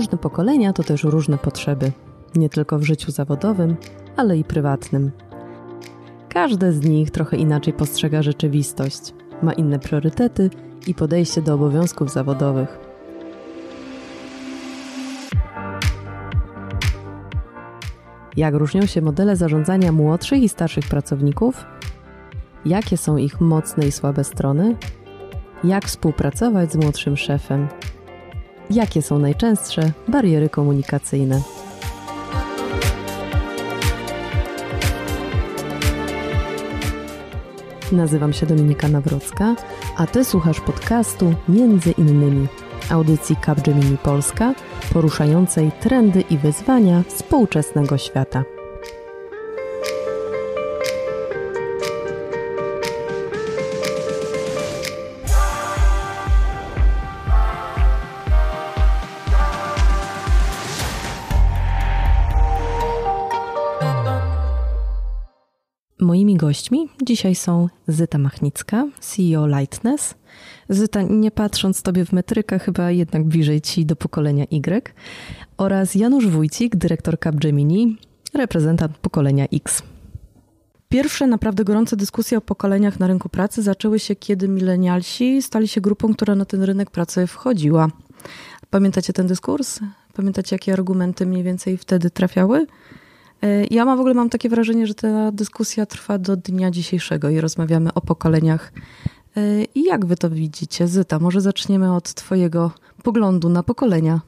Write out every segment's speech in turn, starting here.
Różne pokolenia to też różne potrzeby, nie tylko w życiu zawodowym, ale i prywatnym. Każde z nich trochę inaczej postrzega rzeczywistość, ma inne priorytety i podejście do obowiązków zawodowych. Jak różnią się modele zarządzania młodszych i starszych pracowników? Jakie są ich mocne i słabe strony? Jak współpracować z młodszym szefem? Jakie są najczęstsze bariery komunikacyjne? Nazywam się Dominika Nawrocka, a Ty słuchasz podcastu Między innymi audycji Capgemini Polska, poruszającej trendy i wyzwania współczesnego świata. Gośćmi dzisiaj są Zyta Machnicka, CEO Lightness. Zyta, nie patrząc tobie w metrykę, chyba jednak bliżej ci do pokolenia Y. Oraz Janusz Wójcik, dyrektor Capgemini, reprezentant pokolenia X. Pierwsze naprawdę gorące dyskusje o pokoleniach na rynku pracy zaczęły się, kiedy milenialsi stali się grupą, która na ten rynek pracy wchodziła. Pamiętacie ten dyskurs? Pamiętacie, jakie argumenty mniej więcej wtedy trafiały? E, ja mam w ogóle mam takie wrażenie, że ta dyskusja trwa do dnia dzisiejszego i rozmawiamy o pokoleniach. E, I jak wy to widzicie? Zyta, może zaczniemy od twojego poglądu na pokolenia.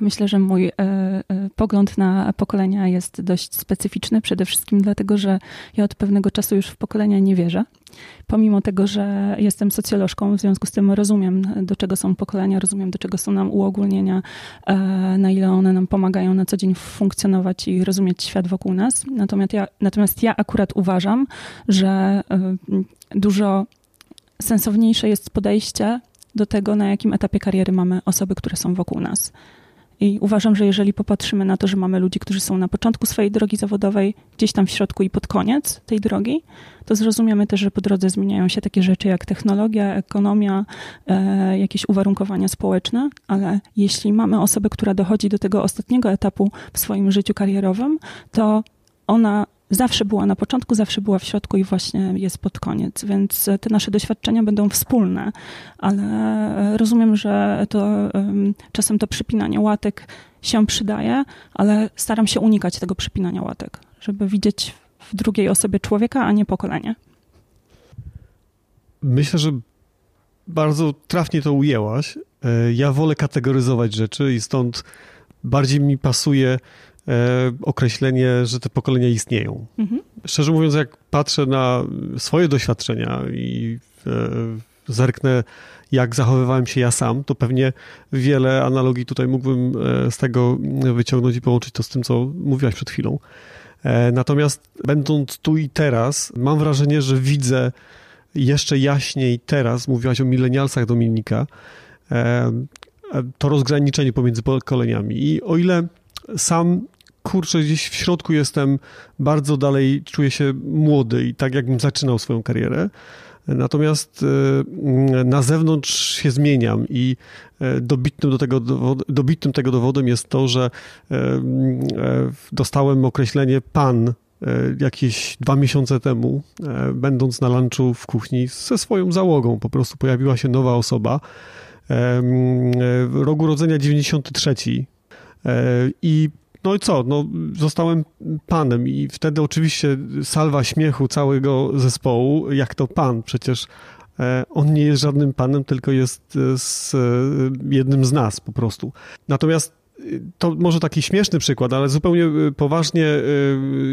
Ja myślę, że mój e, e, pogląd na pokolenia jest dość specyficzny, przede wszystkim dlatego, że ja od pewnego czasu już w pokolenia nie wierzę. Pomimo tego, że jestem socjolożką, w związku z tym rozumiem, do czego są pokolenia, rozumiem, do czego są nam uogólnienia, e, na ile one nam pomagają na co dzień funkcjonować i rozumieć świat wokół nas. Natomiast ja, natomiast ja akurat uważam, że dużo sensowniejsze jest podejście do tego, na jakim etapie kariery mamy osoby, które są wokół nas. I uważam, że jeżeli popatrzymy na to, że mamy ludzi, którzy są na początku swojej drogi zawodowej, gdzieś tam w środku i pod koniec tej drogi, to zrozumiemy też, że po drodze zmieniają się takie rzeczy jak technologia, ekonomia, e, jakieś uwarunkowania społeczne, ale jeśli mamy osobę, która dochodzi do tego ostatniego etapu w swoim życiu karierowym, to ona zawsze była na początku, zawsze była w środku i właśnie jest pod koniec, więc te nasze doświadczenia będą wspólne, ale rozumiem, że to czasem to przypinanie łatek się przydaje, ale staram się unikać tego przypinania łatek, żeby widzieć w drugiej osobie człowieka, a nie pokolenie. Myślę, że bardzo trafnie to ujęłaś. E, ja wolę kategoryzować rzeczy i stąd bardziej mi pasuje określenie, że te pokolenia istnieją. Mhm. Szczerze mówiąc, jak patrzę na swoje doświadczenia i e, zerknę, jak zachowywałem się ja sam, to pewnie wiele analogii tutaj mógłbym e, z tego wyciągnąć i połączyć to z tym, co mówiłaś przed chwilą. Natomiast będąc tu i teraz, mam wrażenie, że widzę jeszcze jaśniej teraz, mówiłaś o milenialsach Dominika, to rozgraniczenie pomiędzy pokoleniami. I o ile sam kurczę, gdzieś w środku jestem bardzo dalej, czuję się młody i tak jakbym zaczynał swoją karierę. Natomiast e, na zewnątrz się zmieniam i e, dobitnym, do tego dobitnym tego dowodem jest to, że e, dostałem określenie pan jakieś dwa miesiące temu, będąc na lunchu w kuchni ze swoją załogą. Po prostu pojawiła się nowa osoba. Roku rodzenia 93 i no i co? No, zostałem panem i wtedy oczywiście salwa śmiechu całego zespołu, jak to pan, przecież e, on nie jest żadnym panem, tylko jest e, z e, jednym z nas po prostu. Natomiast to może taki śmieszny przykład, ale zupełnie poważnie,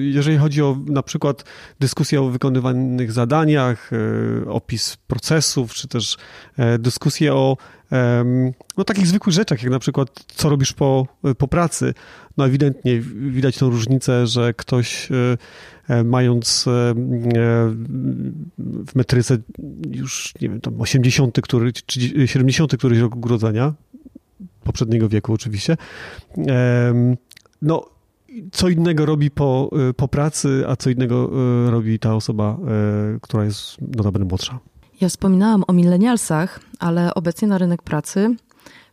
jeżeli chodzi o na przykład dyskusję o wykonywanych zadaniach, opis procesów, czy też dyskusję o no, takich zwykłych rzeczach, jak na przykład co robisz po, po pracy, no ewidentnie widać tą różnicę, że ktoś e, e, mając e, w metryce już, nie wiem, tam 80 który, czy 70 któryś roku urodzenia, poprzedniego wieku oczywiście, no co innego robi po, po pracy, a co innego robi ta osoba, która jest notabene młodsza. Ja wspominałam o milenialsach, ale obecnie na rynek pracy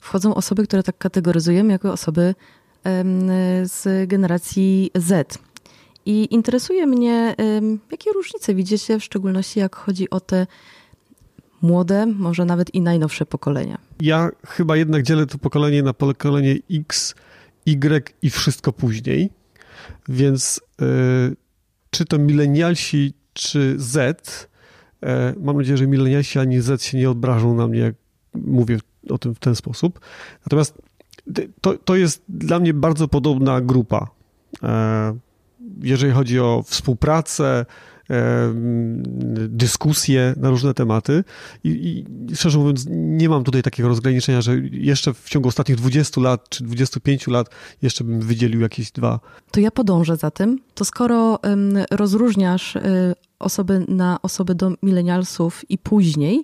wchodzą osoby, które tak kategoryzujemy jako osoby z generacji Z. I interesuje mnie, jakie różnice widzicie, w szczególności jak chodzi o te młode, może nawet i najnowsze pokolenia. Ja chyba jednak dzielę to pokolenie na pokolenie X, Y i wszystko później. Więc y, czy to milenialsi, czy Z, y, mam nadzieję, że milenialsi ani Z się nie obrażą na mnie, jak mówię o tym w ten sposób. Natomiast to, to jest dla mnie bardzo podobna grupa. E, jeżeli chodzi o współpracę, dyskusje na różne tematy I, i, szczerze mówiąc nie mam tutaj takiego rozgraniczenia, że jeszcze w ciągu ostatnich 20 lat czy 25 lat jeszcze bym wydzielił jakieś dwa. To ja podążę za tym. To skoro um, rozróżniasz y, osoby na osoby do milenialsów i później,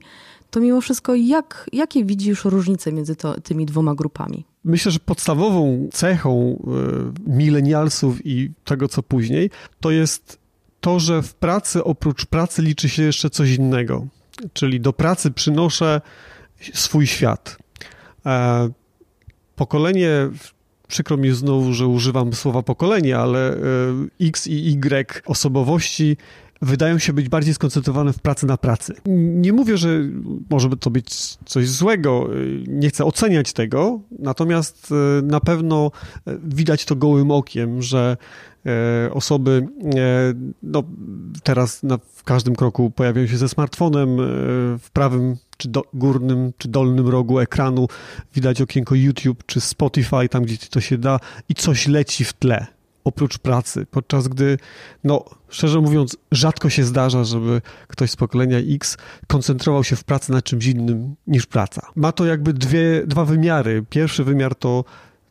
to mimo wszystko jak, jakie widzisz różnice między to, tymi dwoma grupami? Myślę, że podstawową cechą y, milenialsów i tego, co później, to jest to, że w pracy oprócz pracy liczy się jeszcze coś innego. Czyli do pracy przynoszę swój świat. E, pokolenie, przykro mi znowu, że używam słowa pokolenie, ale e, X i Y osobowości wydają się być bardziej skoncentrowane w pracy na pracy. Nie mówię, że może to być coś złego, nie chcę oceniać tego, natomiast e, na pewno widać to gołym okiem, że osoby no, teraz na, w każdym kroku pojawiają się ze smartfonem w prawym czy do, górnym, czy dolnym rogu ekranu widać okienko YouTube czy Spotify, tam gdzie to się da i coś leci w tle oprócz pracy, podczas gdy, no szczerze mówiąc, rzadko się zdarza, żeby ktoś z pokolenia X koncentrował się w pracy na czymś innym niż praca. Ma to jakby dwie, dwa wymiary. Pierwszy wymiar to,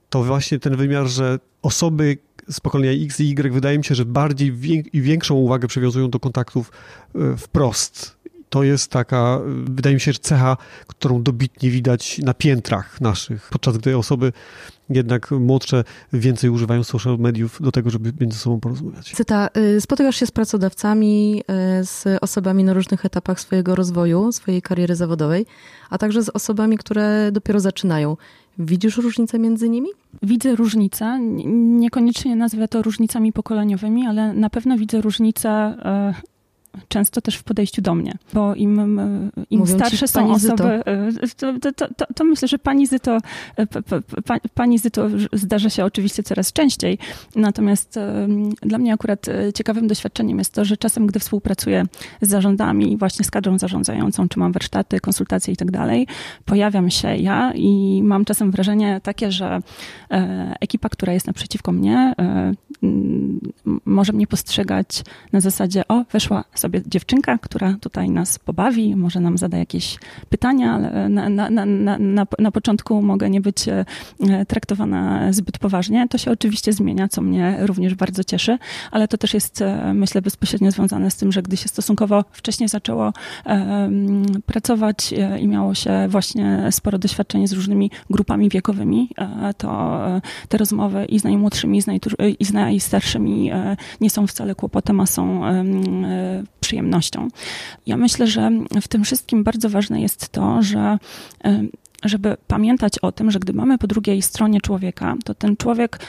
to właśnie ten wymiar, że osoby, z pokolenia X i Y wydaje mi się, że bardziej i większą uwagę przywiązują do kontaktów e, wprost. To jest taka, wydaje mi się, że cecha, którą dobitnie widać na piętrach naszych, podczas gdy osoby jednak młodsze więcej używają social mediów do tego, żeby między sobą porozmawiać. Cyta, y, spotykasz się z pracodawcami, y, z osobami na różnych etapach swojego rozwoju, swojej kariery zawodowej, a także z osobami, które dopiero zaczynają. Widzisz różnicę między nimi? Widzę różnicę. Niekoniecznie nazwę to różnicami pokoleniowymi, ale na pewno widzę różnicę e, często też w podejściu do mnie, bo im, im starsze są osoby, e, to, to, to, to, myślę, że pani Zyto, e, pani Zyto zdarza się oczywiście coraz częściej, natomiast dla mnie akurat ciekawym doświadczeniem jest to, że czasem, gdy współpracuję z zarządami, właśnie z kadrą zarządzającą, czy mam warsztaty, konsultacje i tak dalej, pojawiam się ja i mam czasem wrażenie takie, że e, ekipa, która jest naprzeciwko mnie, może mnie postrzegać na zasadzie, o, weszła sobie dziewczynka, która tutaj nas pobawi, może nam zada jakieś pytania, ale na, na, na, na, początku mogę nie być e, traktowana zbyt poważnie. To się oczywiście zmienia, co mnie również bardzo cieszy, ale to też jest, e, myślę, bezpośrednio związane z tym, że gdy się stosunkowo wcześniej zaczęło pracować e, i miało się właśnie sporo doświadczeń z różnymi grupami wiekowymi, to te rozmowy i z najmłodszymi, i z, i z najstarszymi nie są wcale kłopotem, a są przyjemnością. Ja myślę, że w tym wszystkim bardzo ważne jest to, że żeby pamiętać o tym, że gdy mamy po drugiej stronie człowieka, to ten człowiek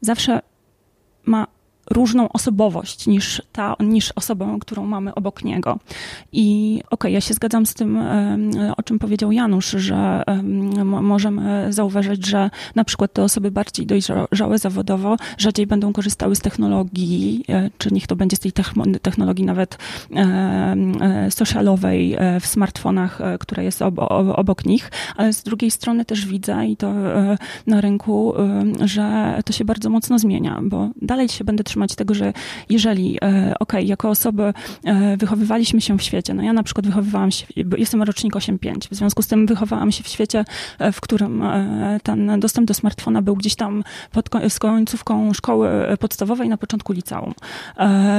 zawsze ma różną osobowość niż ta, niż osobę, którą mamy obok niego. I okej, okay, ja się zgadzam z tym, o czym powiedział Janusz, że możemy zauważyć, że na przykład te osoby bardziej dojrzałe zawodowo rzadziej będą korzystały z technologii, e, czy niech to będzie z tej technologii nawet e, socialowej e, w smartfonach, która jest obok nich, ale z drugiej strony też widzę i to na rynku, że to się bardzo mocno zmienia, bo dalej się będę trzymać trzymać tego, że jeżeli, e, ok, jako osoby e, wychowywaliśmy się w świecie, no ja na przykład wychowywałam się, jestem rocznik 8.5, w związku z tym wychowałam się w świecie, e, w którym ten dostęp do smartfona był gdzieś tam pod, z końcówką szkoły podstawowej na początku liceum.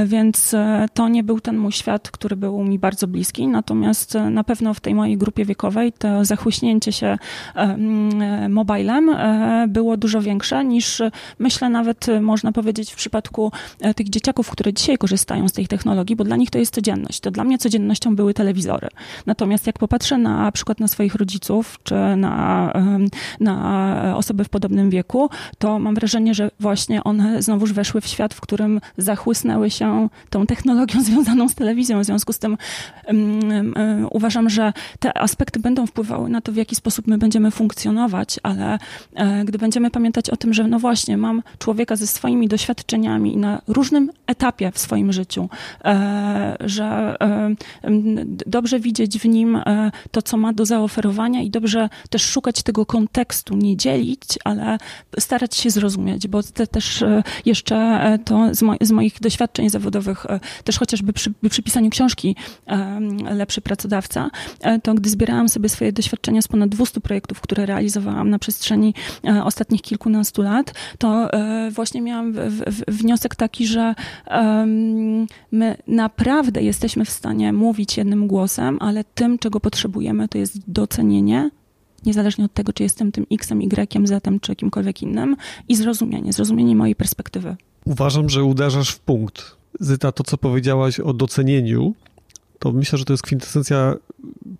Więc to nie był ten mój świat, który był mi bardzo bliski, natomiast na pewno w tej mojej grupie wiekowej to zachłyśnięcie się mobilem było dużo większe niż myślę nawet można powiedzieć w przypadku przypadku tych dzieciaków, które dzisiaj korzystają z tej technologii, bo dla nich to jest codzienność. To dla mnie codziennością były telewizory. Natomiast jak popatrzę na przykład na swoich rodziców, czy na, na osoby w podobnym wieku, to mam wrażenie, że właśnie one znowuż weszły w świat, w którym zachłysnęły się tą technologią związaną z telewizją. W związku z tym um, um, uważam, że te aspekty będą wpływały na to, w jaki sposób my będziemy funkcjonować, ale e, gdy będziemy pamiętać o tym, że no właśnie, mam człowieka ze swoimi doświadczeniami na różnym etapie w swoim życiu, e, że e, dobrze widzieć w nim e, to, co ma do zaoferowania i dobrze też szukać tego kontekstu, nie dzielić, ale starać się zrozumieć, bo te też jeszcze to z, mo z moich doświadczeń zawodowych, też chociażby przy, przy pisaniu książki Lepszy Pracodawca, to gdy zbierałam sobie swoje doświadczenia z ponad 200 projektów, które realizowałam na przestrzeni ostatnich kilkunastu lat, to właśnie miałam w, w, wniosek taki, że my naprawdę jesteśmy w stanie mówić jednym głosem, ale tym, czego potrzebujemy, to jest docenienie, niezależnie od tego, czy jestem tym X-em, Y-em, Z-em, czy kimkolwiek innym, i zrozumienie, zrozumienie mojej perspektywy. Uważam, że uderzasz w punkt. Zyta, to co powiedziałaś o docenieniu, to myślę, że to jest kwintesencja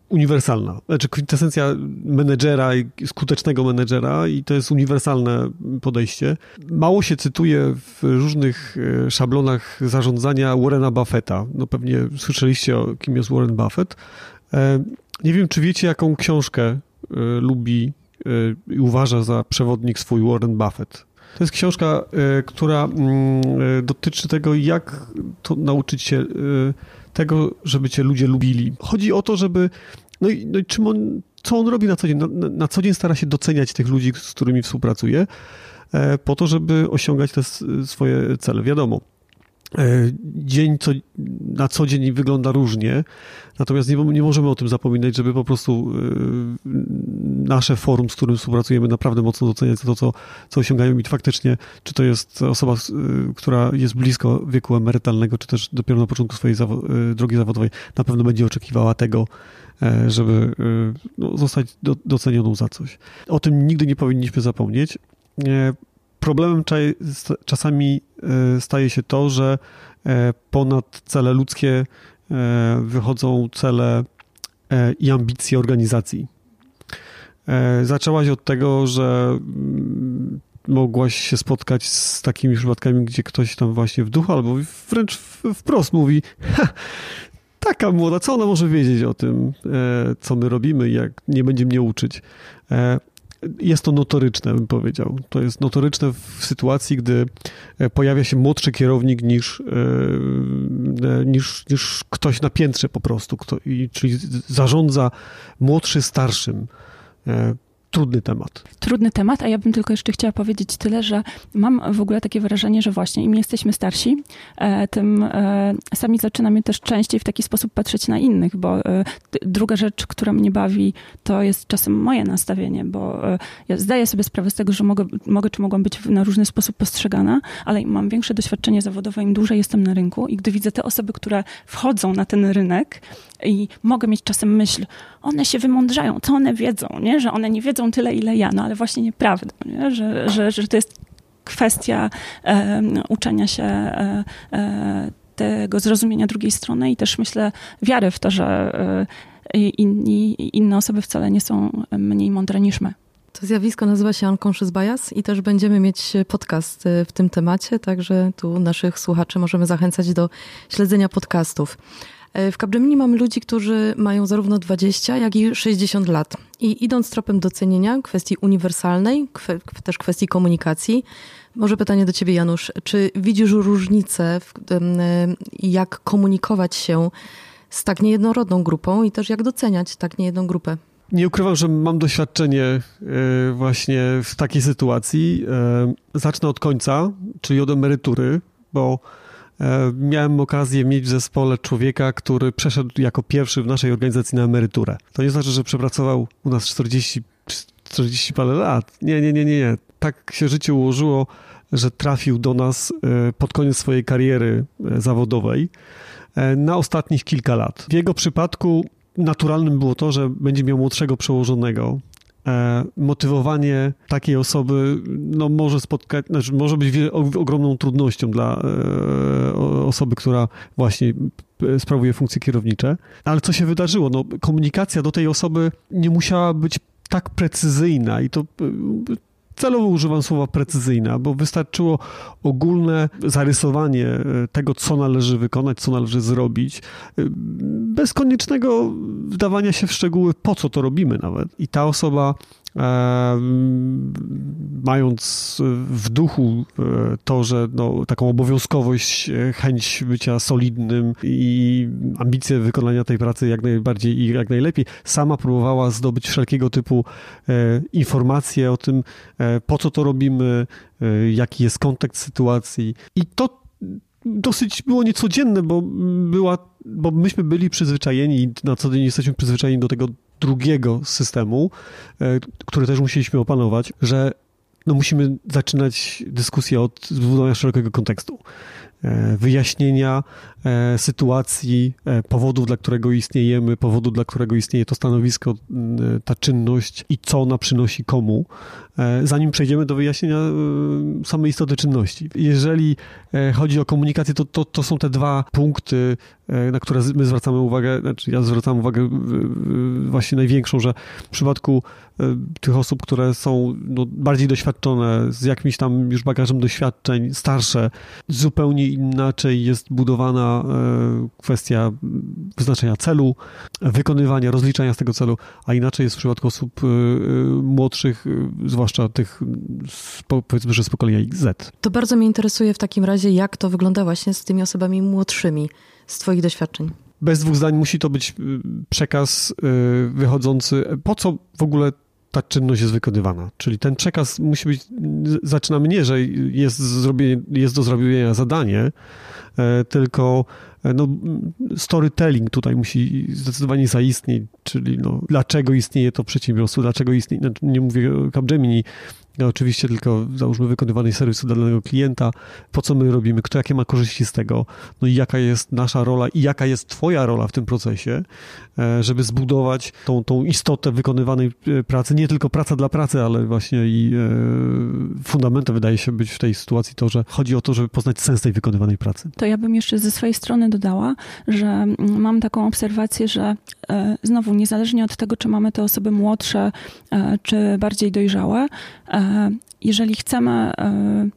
uniwersalna. Znaczy kwintesencja menedżera i skutecznego menedżera i to jest uniwersalne podejście. Mało się cytuje w różnych e, szablonach zarządzania Warrena Buffetta. No pewnie słyszeliście o kim jest Warren Buffett. E, nie wiem, czy wiecie, jaką książkę e, lubi i uważa za przewodnik swój Warren Buffett. To jest książka, która mm, dotyczy tego, jak to nauczyć się tego, żeby cię ludzie lubili. Chodzi o to, żeby. No i, no i czym on, co on robi na co dzień? Na, na co dzień stara się doceniać tych ludzi, z którymi współpracuje, e, po to, żeby osiągać te swoje cele. Wiadomo, dzień co, na co dzień wygląda różnie, natomiast nie, nie, możemy o tym zapominać, żeby po prostu e, nasze forum, z którym współpracujemy, naprawdę mocno doceniać to, co, co osiągają i faktycznie, czy to jest osoba, e, która jest blisko wieku emerytalnego, czy też dopiero na początku swojej drogi zawodowej, na pewno będzie oczekiwała tego, żeby no, zostać do, docenioną za coś. O tym nigdy nie powinniśmy zapomnieć problemem czasami e, staje się to, że e, ponad cele ludzkie e, wychodzą cele i ambicje organizacji. Zaczęłaś od tego, że mm, mogłaś się spotkać z takimi przypadkami, gdzie ktoś tam właśnie w duchu albo wręcz wprost mówi taka młoda, co ona może wiedzieć o tym, co my robimy, jak nie będzie mnie uczyć jest to notoryczne, bym powiedział. To jest notoryczne w sytuacji, gdy e, pojawia się młodszy kierownik niż, e, e, niż, niż ktoś na piętrze po prostu, kto, czyli zarządza młodszy starszym trudny temat. Trudny temat, a ja bym tylko jeszcze chciała powiedzieć tyle, że mam w ogóle takie wrażenie, że właśnie im jesteśmy starsi, e, tym e, sami zaczynamy też częściej w taki sposób patrzeć na innych, bo e, druga rzecz, która mnie bawi, to jest czasem moje nastawienie, bo ja zdaję sobie sprawę z tego, że mogę, mogę czy mogłam być na różny sposób postrzegana, ale mam większe doświadczenie zawodowe, im dłużej jestem na rynku i gdy widzę te osoby, które wchodzą na ten rynek i mogę mieć czasem myśl, one się wymądrzają, co one wiedzą, nie? że one nie wiedzą tyle, ile ja, no ale właśnie nieprawda, nie? Że, że, że to jest kwestia e, uczenia się e, e, tego zrozumienia drugiej strony i też myślę wiary w to, że e, inni, inne osoby wcale nie są mniej mądre niż my. To zjawisko nazywa się Unconscious Bias i też będziemy mieć podcast e, w tym temacie, także tu naszych słuchaczy możemy zachęcać do śledzenia podcastów. W Capgemini mamy ludzi, którzy mają zarówno 20, jak i 60 lat. I idąc tropem docenienia kwestii uniwersalnej, kwe, też kwestii komunikacji, może pytanie do ciebie, Janusz. Czy widzisz różnicę, w, jak komunikować się z tak niejednorodną grupą i też jak doceniać tak niejedną grupę? Nie ukrywam, że mam doświadczenie e, właśnie w takiej sytuacji. E, zacznę od końca, czyli od emerytury, bo miałem okazję mieć w zespole człowieka, który przeszedł jako pierwszy w naszej organizacji na emeryturę. To nie znaczy, że przepracował u nas 40, 40 parę lat. Nie, nie, nie, nie, nie. Tak się życie ułożyło, że trafił do nas e, pod koniec swojej kariery e, zawodowej na ostatnich kilka lat. W jego przypadku naturalnym było to, że będzie miał młodszego przełożonego, e, motywowanie takiej osoby no, może spotkać, znaczy może być ogromną trudnością dla e, osoby, która właśnie sprawuje funkcje kierownicze. Ale co się wydarzyło? No, komunikacja do tej osoby nie musiała być tak precyzyjna i to Celowo używam słowa precyzyjna, bo wystarczyło ogólne zarysowanie e, tego, co należy wykonać, co należy zrobić, e, bez koniecznego wdawania się w szczegóły, po co to robimy nawet. I ta osoba mając w duchu e, to, że no, taką obowiązkowość, e, chęć bycia solidnym i ambicje wykonania tej pracy jak najbardziej i jak najlepiej, sama próbowała zdobyć wszelkiego typu e, informacje o tym, po co to robimy, jaki jest kontekst sytuacji. I to dosyć było niecodzienne, bo była, bo myśmy byli przyzwyczajeni na co dzień jesteśmy przyzwyczajeni do tego drugiego systemu, e, który też musieliśmy opanować, że no musimy zaczynać dyskusję od zbudowania szerokiego kontekstu. E, wyjaśnienia e, sytuacji, powodów, dla którego istniejemy, powodu, dla którego istnieje to stanowisko, ta czynność i co ona przynosi komu, zanim przejdziemy do wyjaśnienia samej istoty czynności. Jeżeli chodzi o komunikację, to, to, to są te dwa punkty, E, na które my zwracamy uwagę, znaczy ja zwracam uwagę właśnie największą, że w przypadku e, tych osób, które są no, bardziej doświadczone, z jakimś tam już bagażem doświadczeń, starsze, zupełnie inaczej jest budowana e, kwestia wyznaczenia celu, wykonywania, rozliczania z tego celu, a inaczej jest w przypadku osób młodszych, zwłaszcza tych powiedzmy, że z pokolenia Z. To bardzo mnie interesuje w takim razie, jak to wygląda właśnie z tymi osobami młodszymi z Twoich doświadczeń? Bez dwóch zdań musi to być przekaz wychodzący. Po co w ogóle ta czynność jest wykonywana? Czyli ten przekaz musi być. Zaczynamy nie, że jest, jest do zrobienia zadanie, e, tylko e, no, storytelling tutaj musi zdecydowanie zaistnieć, czyli no, dlaczego istnieje to przedsiębiorstwo, dlaczego istnieje, no, nie mówię Capgemini, oczywiście tylko załóżmy wykonywanej serwisu dla danego klienta, po co my robimy, kto jakie ma korzyści z tego, no i jaka jest nasza rola i jaka jest twoja rola w tym procesie, e, żeby zbudować tą, tą istotę wykonywanej e, pracy, nie tylko praca dla pracy, ale właśnie i e, fundamentem wydaje się być w tej sytuacji to, że chodzi o to, żeby poznać sens tej wykonywanej pracy. To ja bym jeszcze ze swojej strony dodała, że mm, mam taką obserwację, że znowu niezależnie od tego, czy mamy te osoby młodsze, czy bardziej dojrzałe, jeżeli chcemy e, E,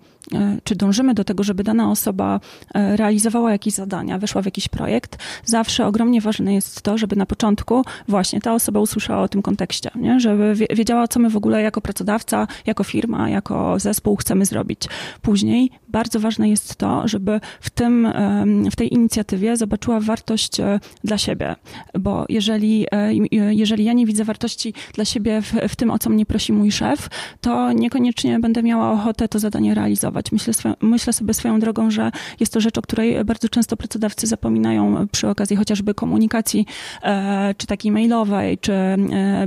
czy dążymy do tego, żeby dana osoba e, realizowała jakieś zadania, weszła w jakiś projekt, zawsze ogromnie ważne jest to, żeby na początku właśnie ta osoba usłyszała o tym kontekście, nie? żeby wiedziała, co my w ogóle jako pracodawca, jako firma, jako zespół chcemy zrobić. Później bardzo ważne jest to, żeby w, tym, w tej inicjatywie zobaczyła wartość e, dla siebie, bo jeżeli, jeżeli ja nie widzę wartości dla siebie w, w tym, o co mnie prosi mój szef, to niekoniecznie będę miała ochotę to zadanie realizować. Myślę, myślę sobie swoją drogą, że jest to rzecz, o której bardzo często pracodawcy zapominają przy okazji chociażby komunikacji, e, czy takiej mailowej, czy e,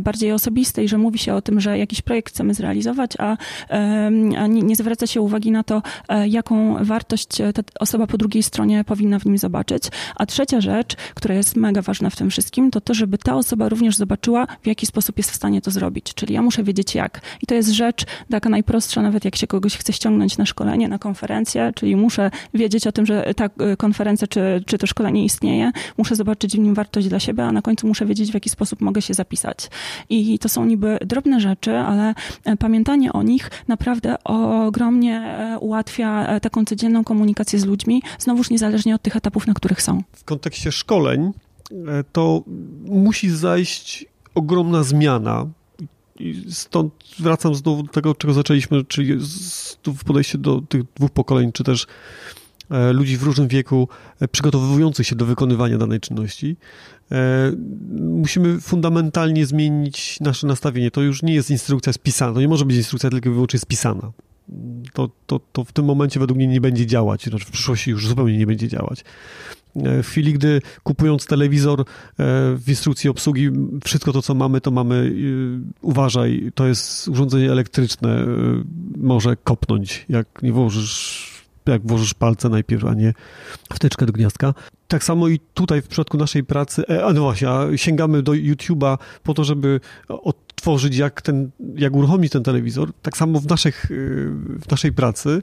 bardziej osobistej, że mówi się o tym, że jakiś projekt chcemy zrealizować, a, e, a nie, nie zwraca się uwagi na to, jaką wartość ta osoba po drugiej stronie powinna w nim zobaczyć. A trzecia rzecz, która jest mega ważna w tym wszystkim, to to, żeby ta osoba również zobaczyła, w jaki sposób jest w stanie to zrobić. Czyli ja muszę wiedzieć jak. I to jest rzecz taka najprostsza, nawet jak się kogoś chce ściągnąć na szkolenie, na konferencję, czyli muszę wiedzieć o tym, że ta e, konferencja czy, czy to szkolenie istnieje, muszę zobaczyć w nim wartość dla siebie, a na końcu muszę wiedzieć, w jaki sposób mogę się zapisać. I to są niby drobne rzeczy, ale e, pamiętanie o nich naprawdę ogromnie e, ułatwia taką codzienną komunikację z ludźmi, znowuż niezależnie od tych etapów, na których są. W kontekście szkoleń to musi zajść ogromna zmiana i stąd wracam znowu do tego, czego zaczęliśmy, czyli w podejście do tych dwóch pokoleń, czy też e, ludzi w różnym wieku e, przygotowujących się do wykonywania danej czynności. E, musimy fundamentalnie zmienić nasze nastawienie. To już nie jest instrukcja spisana, to nie może być instrukcja tylko i wyłącznie spisana. To, to, to w tym momencie według mnie nie będzie działać, znaczy w przyszłości już zupełnie nie będzie działać. E, w chwili, gdy kupując telewizor e, w instrukcji obsługi, wszystko to, co mamy, to mamy, e, uważaj, to jest urządzenie elektryczne, może kopnąć, jak nie włożysz jak włożysz palce najpierw, a nie wtyczkę do gniazdka. Tak samo i tutaj w przypadku naszej pracy, a no właśnie, a sięgamy do YouTube'a po to, żeby stworzyć, jak, ten, jak uruchomić ten telewizor, tak samo w, naszych, w naszej pracy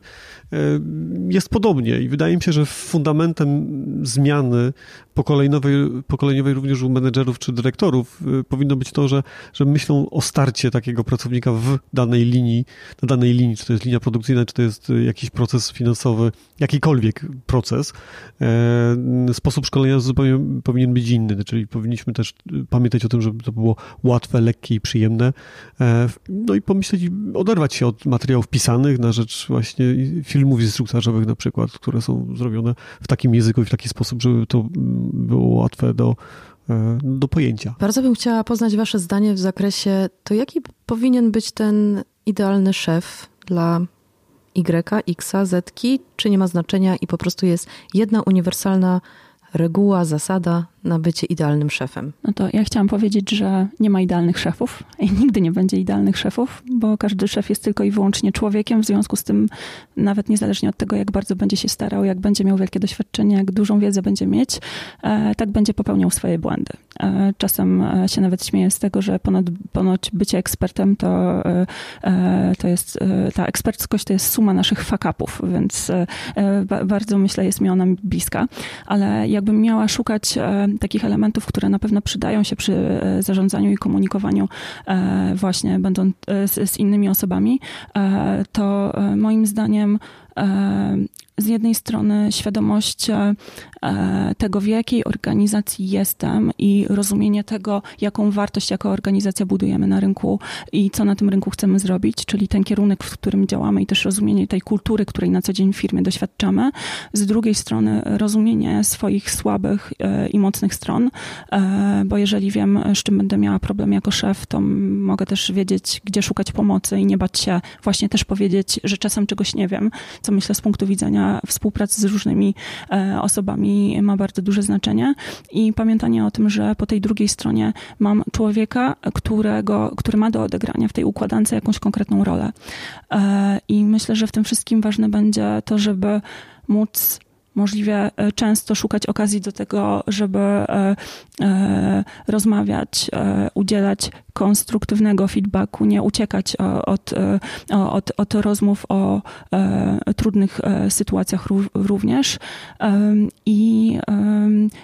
jest podobnie i wydaje mi się, że fundamentem zmiany pokoleniowej, pokoleniowej również u menedżerów czy dyrektorów powinno być to, że, że myślą o starcie takiego pracownika w danej linii, na danej linii, czy to jest linia produkcyjna, czy to jest jakiś proces finansowy, jakikolwiek proces. Sposób szkolenia zupełnie powinien być inny, czyli powinniśmy też pamiętać o tym, żeby to było łatwe, lekkie i przyjemne. E, no i pomyśleć, oderwać się od materiałów pisanych na rzecz właśnie filmów instruktażowych na przykład, które są zrobione w takim języku i w taki sposób, żeby to było łatwe do, e, do pojęcia. Bardzo bym chciała poznać Wasze zdanie w zakresie to, jaki powinien być ten idealny szef dla Y, X, Z, czy nie ma znaczenia i po prostu jest jedna uniwersalna reguła, zasada na bycie idealnym szefem? No to ja chciałam powiedzieć, że nie ma idealnych szefów i nigdy nie będzie idealnych szefów, bo każdy szef jest tylko i wyłącznie człowiekiem, w związku z tym nawet niezależnie od tego, jak bardzo będzie się starał, jak będzie miał wielkie doświadczenie, jak dużą wiedzę będzie mieć, e, tak będzie popełniał swoje błędy. E, czasem e, się nawet śmieję z tego, że ponad, ponoć bycie ekspertem to, to jest, ta eksperckość to jest suma naszych fakapów, więc bardzo myślę jest mi ona bliska, ale jakbym miała szukać takich elementów, które na pewno przydają się przy e, zarządzaniu i komunikowaniu e, właśnie będąc e, z, z innymi osobami, to moim zdaniem z jednej strony świadomość e, tego, w jakiej organizacji jestem i rozumienie tego, jaką wartość jako organizacja budujemy na rynku i co na tym rynku chcemy zrobić, czyli ten kierunek, w którym działamy i też rozumienie tej kultury, której na co dzień w firmie doświadczamy. Z drugiej strony rozumienie swoich słabych e, i mocnych stron, e, bo jeżeli wiem, z czym będę miała problem jako szef, to mogę też wiedzieć, gdzie szukać pomocy i nie bać się właśnie też powiedzieć, że czasem czegoś nie wiem, co myślę z punktu widzenia współpracy z różnymi e, osobami ma bardzo duże znaczenie i pamiętanie o tym, że po tej drugiej stronie mam człowieka, którego, który ma do odegrania w tej układance jakąś konkretną rolę. E, I myślę, że w tym wszystkim ważne będzie to, żeby móc możliwie e, często szukać okazji do tego, żeby rozmawiać, udzielać konstruktywnego feedbacku, nie uciekać od, od, od rozmów o trudnych sytuacjach również i,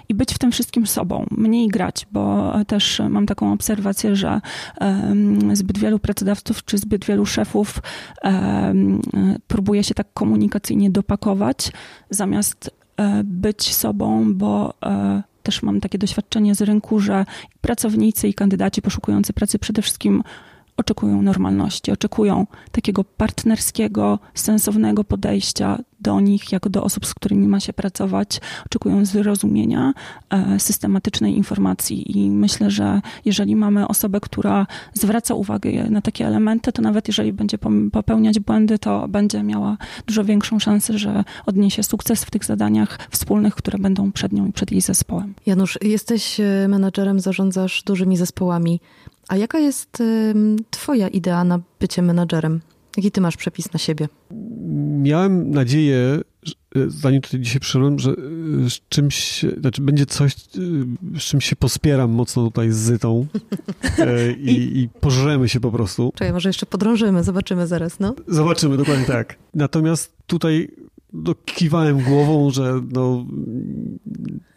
i być w tym wszystkim sobą, mniej grać, bo też mam taką obserwację, że zbyt wielu pracodawców czy zbyt wielu szefów próbuje się tak komunikacyjnie dopakować, zamiast E, być sobą, bo e, też mam takie doświadczenie z rynku, że pracownicy i kandydaci poszukujący pracy przede wszystkim oczekują normalności, oczekują takiego partnerskiego, sensownego podejścia do nich, jako do osób, z którymi ma się pracować, oczekują zrozumienia, e, systematycznej informacji. I myślę, że jeżeli mamy osobę, która zwraca uwagę na takie elementy, to nawet jeżeli będzie popełniać błędy, to będzie miała dużo większą szansę, że odniesie sukces w tych zadaniach wspólnych, które będą przed nią i przed jej zespołem. Janusz, jesteś e, menadżerem, zarządzasz dużymi zespołami. A jaka jest Twoja idea na bycie menadżerem? Jaki Ty masz przepis na siebie? Miałem nadzieję, zanim tutaj dzisiaj przyszedłem, że e, z czymś, znaczy będzie coś, e, z czym się pospieram mocno tutaj z Zytą e, i, i pożremy się po prostu. Czekaj, może jeszcze podrążymy, zobaczymy zaraz, no. Zobaczymy, dokładnie tak. Natomiast tutaj no, kiwałem głową, że no,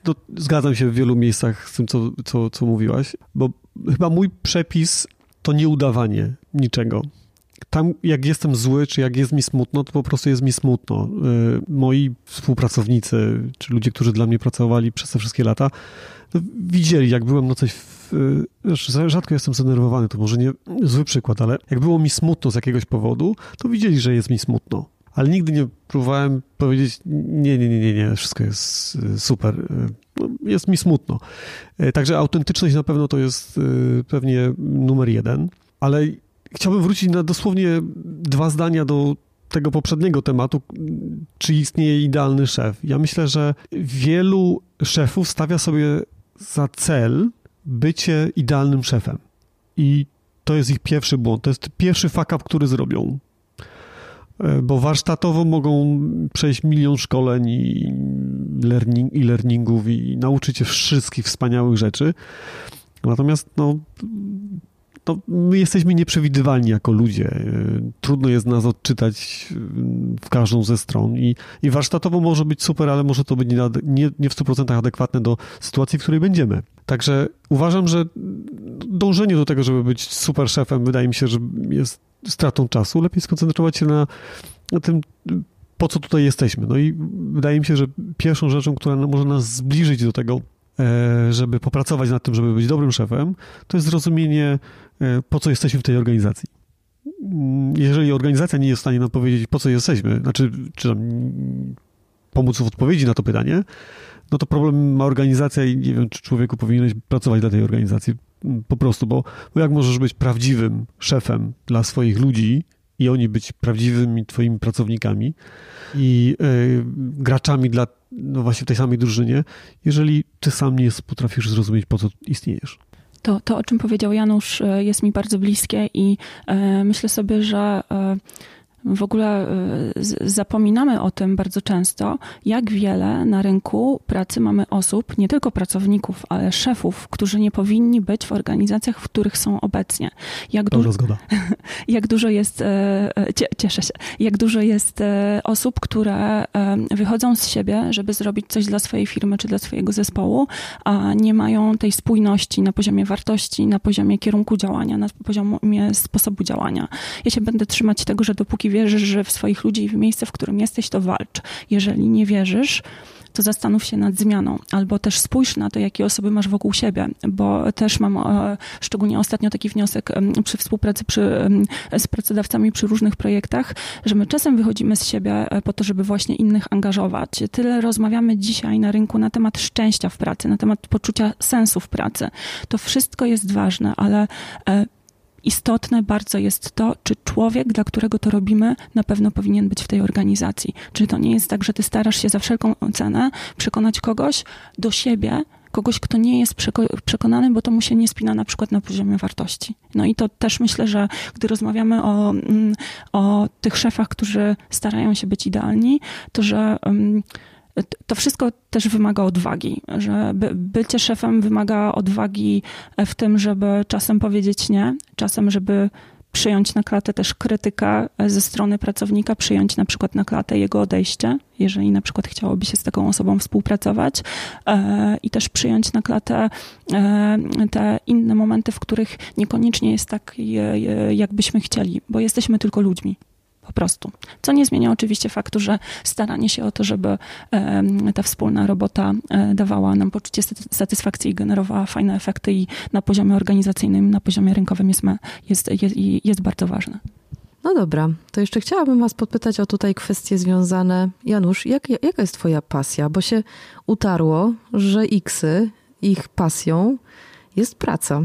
no, zgadzam się w wielu miejscach z tym, co, co, co mówiłaś, bo chyba mój przepis to nie udawanie niczego. Tam, jak jestem zły, czy jak jest mi smutno, to po prostu jest mi smutno. Y, moi współpracownicy, czy ludzie, którzy dla mnie pracowali przez te wszystkie lata, no, widzieli, jak byłem na coś. W, znaczy, rzadko jestem zdenerwowany, to może nie zły przykład, ale jak było mi smutno z jakiegoś powodu, to widzieli, że jest mi smutno ale nigdy nie próbowałem powiedzieć, nie, nie, nie, nie, nie, wszystko jest y, super. Y, no, jest mi smutno. Y, także autentyczność na pewno to jest pewnie numer jeden, ale chciałbym wrócić na dosłownie dwa zdania do tego poprzedniego tematu, czy istnieje idealny szef. Ja myślę, że wielu szefów stawia sobie za cel bycie idealnym szefem. I to jest ich pierwszy błąd. To jest pierwszy fuck up, który zrobią. E, bo warsztatowo mogą przejść milion szkoleń i, learning, i learningów i nauczyć się wszystkich wspaniałych rzeczy. Natomiast no, to my jesteśmy nieprzewidywalni jako ludzie. Y, trudno jest nas odczytać y, w każdą ze stron i, i warsztatowo może być super, ale może to być nie, nie, nie w 100% adekwatne do sytuacji, w której będziemy. Także uważam, że dążenie do tego, żeby być super szefem, wydaje mi się, że jest stratą czasu. Lepiej skoncentrować się na, na tym, po co tutaj jesteśmy. No i wydaje mi się, że pierwszą rzeczą, która może nas zbliżyć do tego, e, żeby popracować nad tym, żeby być dobrym szefem, to jest zrozumienie, e, po co jesteśmy w tej organizacji. Jeżeli organizacja nie jest w stanie nam powiedzieć, po co jesteśmy, znaczy, czy tam pomóc w odpowiedzi na to pytanie, no to problem ma organizacja i nie wiem, czy człowieku powinieneś pracować dla tej organizacji po prostu, bo, bo jak możesz być prawdziwym szefem dla swoich ludzi i oni być prawdziwymi twoimi pracownikami i y, graczami dla, no właśnie tej samej drużynie, jeżeli ty sam nie potrafisz zrozumieć, po co istniejesz. To, to, o czym powiedział Janusz, e, jest mi bardzo bliskie i e, myślę sobie, że e, w ogóle y, zapominamy o tym bardzo często, jak wiele na rynku pracy mamy osób, nie tylko pracowników, ale szefów, którzy nie powinni być w organizacjach, w których są obecnie. Jak, du- zgoda. jak dużo jest, e, e, cieszę się, jak dużo jest e, osób, które wychodzą z siebie, żeby zrobić coś dla swojej firmy czy dla swojego zespołu, a nie mają tej spójności na poziomie wartości, na poziomie kierunku działania, na poziomie sposobu działania. Ja się będę trzymać tego, że dopóki wierzysz, że w swoich ludzi i w miejsce, w którym jesteś, to walcz. Jeżeli nie wierzysz, to zastanów się nad zmianą, albo też spójrz na to, jakie osoby masz wokół siebie, bo też mam e, szczególnie ostatnio taki wniosek przy współpracy przy, z pracodawcami przy różnych projektach, że my czasem wychodzimy z siebie e, po to, żeby właśnie innych angażować. Tyle rozmawiamy dzisiaj na rynku na temat szczęścia w pracy, na temat poczucia sensu w pracy. To wszystko jest ważne, ale e, istotne bardzo jest to, czy człowiek, dla którego to robimy, na pewno powinien być w tej organizacji. Czy to nie jest tak, że ty starasz się za wszelką cenę przekonać kogoś do siebie, kogoś, kto nie jest przekonany, bo to mu się nie spina na przykład na poziomie wartości. No i to też myślę, że gdy rozmawiamy o, mm, o tych szefach, którzy starają się być idealni, to że mm, to wszystko też wymaga odwagi, że by, bycie szefem wymaga odwagi w tym, żeby czasem powiedzieć nie, czasem, żeby przyjąć na klatę też krytykę ze strony pracownika, przyjąć na przykład na klatę jego odejście, jeżeli na przykład chciałoby się z taką osobą współpracować e, i też przyjąć na klatę e, te inne momenty, w których niekoniecznie jest tak, jakbyśmy chcieli, bo jesteśmy tylko ludźmi po prostu. Co nie zmienia oczywiście faktu, że staranie się o to, żeby ta wspólna robota e, dawała nam poczucie satysfakcji i generowała fajne efekty i na poziomie organizacyjnym, na poziomie rynkowym jest, jest, jest, jest bardzo ważne. No dobra, to jeszcze chciałabym Was podpytać o tutaj kwestie związane. Janusz, jak, jaka jest Twoja pasja? Bo się utarło, że Xy, ich pasją jest praca.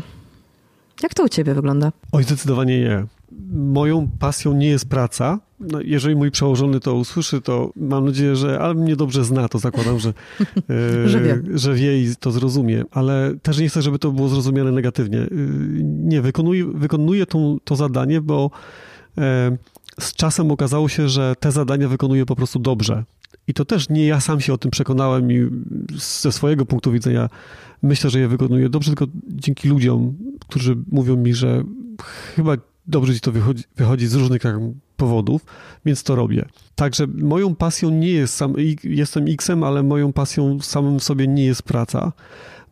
Jak to u Ciebie wygląda? Oj, zdecydowanie nie moją pasją nie jest praca. No, jeżeli mój przełożony to usłyszy, to mam nadzieję, że ale mnie dobrze zna, to zakładam, że, e, że, wie. że wie i to zrozumie, ale też nie chcę, żeby to było zrozumiane negatywnie. E, nie, wykonuję, wykonuję to, to zadanie, bo e, z czasem okazało się, że te zadania wykonuję po prostu dobrze. I to też nie ja sam się o tym przekonałem i ze swojego punktu widzenia myślę, że je wykonuję dobrze, tylko dzięki ludziom, którzy mówią mi, że chyba dobrze ci to wychodzi, wychodzi z różnych powodów, więc to robię. Także moją pasją nie jest sam, jestem X-em, ale moją pasją samym sobie nie jest praca.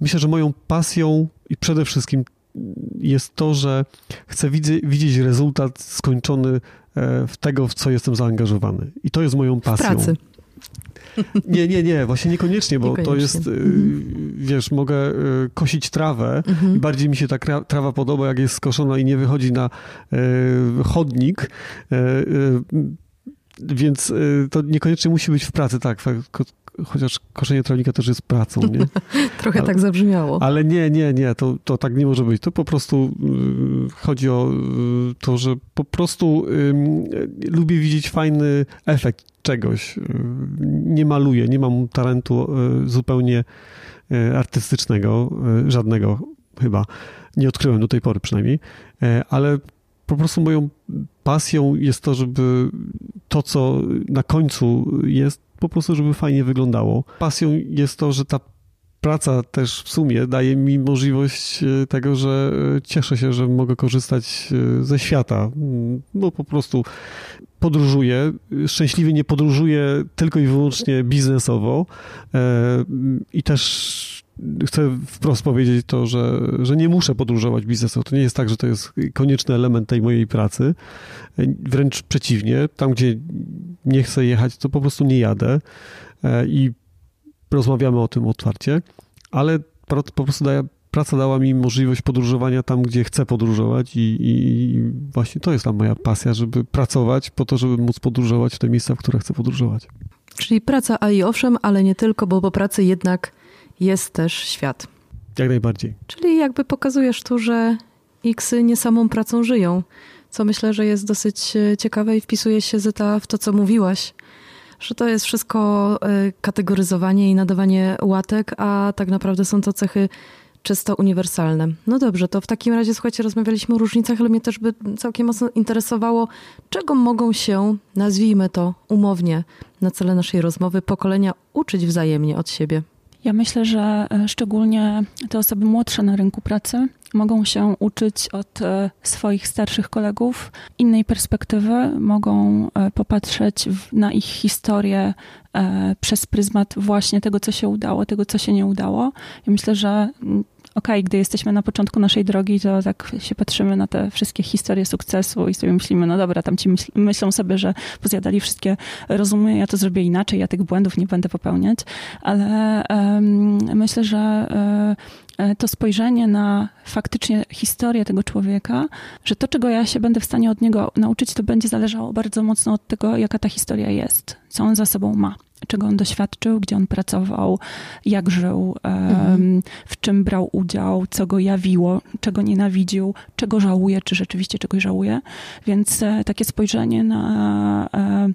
Myślę, że moją pasją i przede wszystkim jest to, że chcę widzieć rezultat skończony e, w tego, w co jestem zaangażowany. I to jest moją pasją. W pracy. Nie, nie, nie, właśnie niekoniecznie, bo niekoniecznie. to jest, y, mhm. wiesz, mogę y, kosić trawę mhm. i bardziej mi się ta trawa podoba, jak jest skoszona i nie wychodzi na y, chodnik, więc to niekoniecznie musi być w pracy, tak, chociaż koszenie trawnika też jest pracą, nie? Trochę ale, tak zabrzmiało. Ale nie, nie, nie, to, to tak nie może być. To po prostu chodzi o to, że po prostu lubię widzieć fajny efekt czegoś. Y, nie maluję, nie mam talentu y, zupełnie y, artystycznego, żadnego chyba. Nie odkryłem do tej pory przynajmniej, ale po prostu moją pasją jest to, żeby to, co na końcu jest, po prostu, żeby fajnie wyglądało. Pasją jest to, że ta praca też w sumie daje mi możliwość e, tego, że e, cieszę się, że mogę korzystać e, ze świata, mm, bo po prostu podróżuję. Szczęśliwie nie podróżuję tylko i wyłącznie biznesowo i też chcę wprost powiedzieć to, że, że nie muszę podróżować biznesowo. To nie jest tak, że to jest konieczny element tej mojej pracy. Wręcz przeciwnie, tam gdzie nie chcę jechać, to po prostu nie jadę i rozmawiamy o tym otwarcie, ale po prostu daje, praca dała mi możliwość podróżowania tam, gdzie chcę podróżować i, i, właśnie to jest tam moja pasja, żeby pracować po to, żeby móc podróżować w te miejsca, w które chcę podróżować. Czyli praca, a i owszem, ale nie tylko, bo po pracy jednak jest też świat. Jak najbardziej. Czyli jakby pokazujesz tu, że Xy nie samą pracą żyją, co myślę, że jest dosyć e, ciekawe i wpisuje się Zyta w to, co mówiłaś, że to jest wszystko e, kategoryzowanie i nadawanie łatek, a tak naprawdę są to cechy czysto uniwersalne. No dobrze, to w takim razie, słuchajcie, rozmawialiśmy o różnicach, ale mnie też by całkiem mocno interesowało, czego mogą się, nazwijmy to umownie, na cele naszej rozmowy, pokolenia uczyć wzajemnie od siebie. Ja myślę, że e, szczególnie te osoby młodsze na rynku pracy mogą się uczyć od e, swoich starszych kolegów innej perspektywy, mogą e, popatrzeć na ich historię przez pryzmat właśnie tego, co się udało, tego, co się nie udało. Ja myślę, że okej, okay, gdy jesteśmy na początku naszej drogi, to tak się patrzymy na te wszystkie historie sukcesu i sobie myślimy, no dobra, tam ci myśl, myślą sobie, że pozjadali wszystkie rozumy, ja to zrobię inaczej, ja tych błędów nie będę popełniać, ale um, myślę, że um, to spojrzenie na faktycznie historię tego człowieka, że to, czego ja się będę w stanie od niego nauczyć, to będzie zależało bardzo mocno od tego, jaka ta historia jest, co on za sobą ma czego on doświadczył, gdzie on pracował, jak żył, mhm. w czym brał udział, co go jawiło, czego nienawidził, czego żałuje, czy rzeczywiście czegoś żałuje. Więc e, takie spojrzenie na e,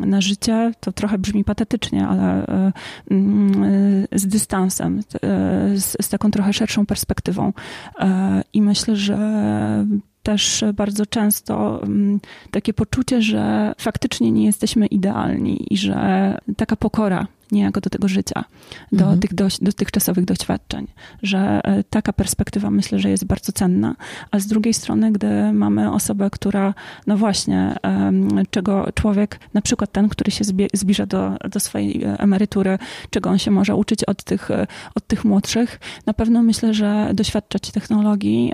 na życie, to trochę brzmi patetycznie, ale e, mm, z dystansem, z, z, taką trochę szerszą perspektywą. I myślę, że też bardzo często mm, takie poczucie, że faktycznie nie jesteśmy idealni i że taka pokora niejako do tego życia, do mhm. tych dość, dotychczasowych doświadczeń, że e, taka perspektywa myślę, że jest bardzo cenna, a z drugiej strony, gdy mamy osobę, która, no właśnie, czego człowiek, na przykład ten, który się zbliża do, do swojej e, emerytury, czego on się może uczyć od tych, e, od tych młodszych, na pewno myślę, że doświadczać technologii,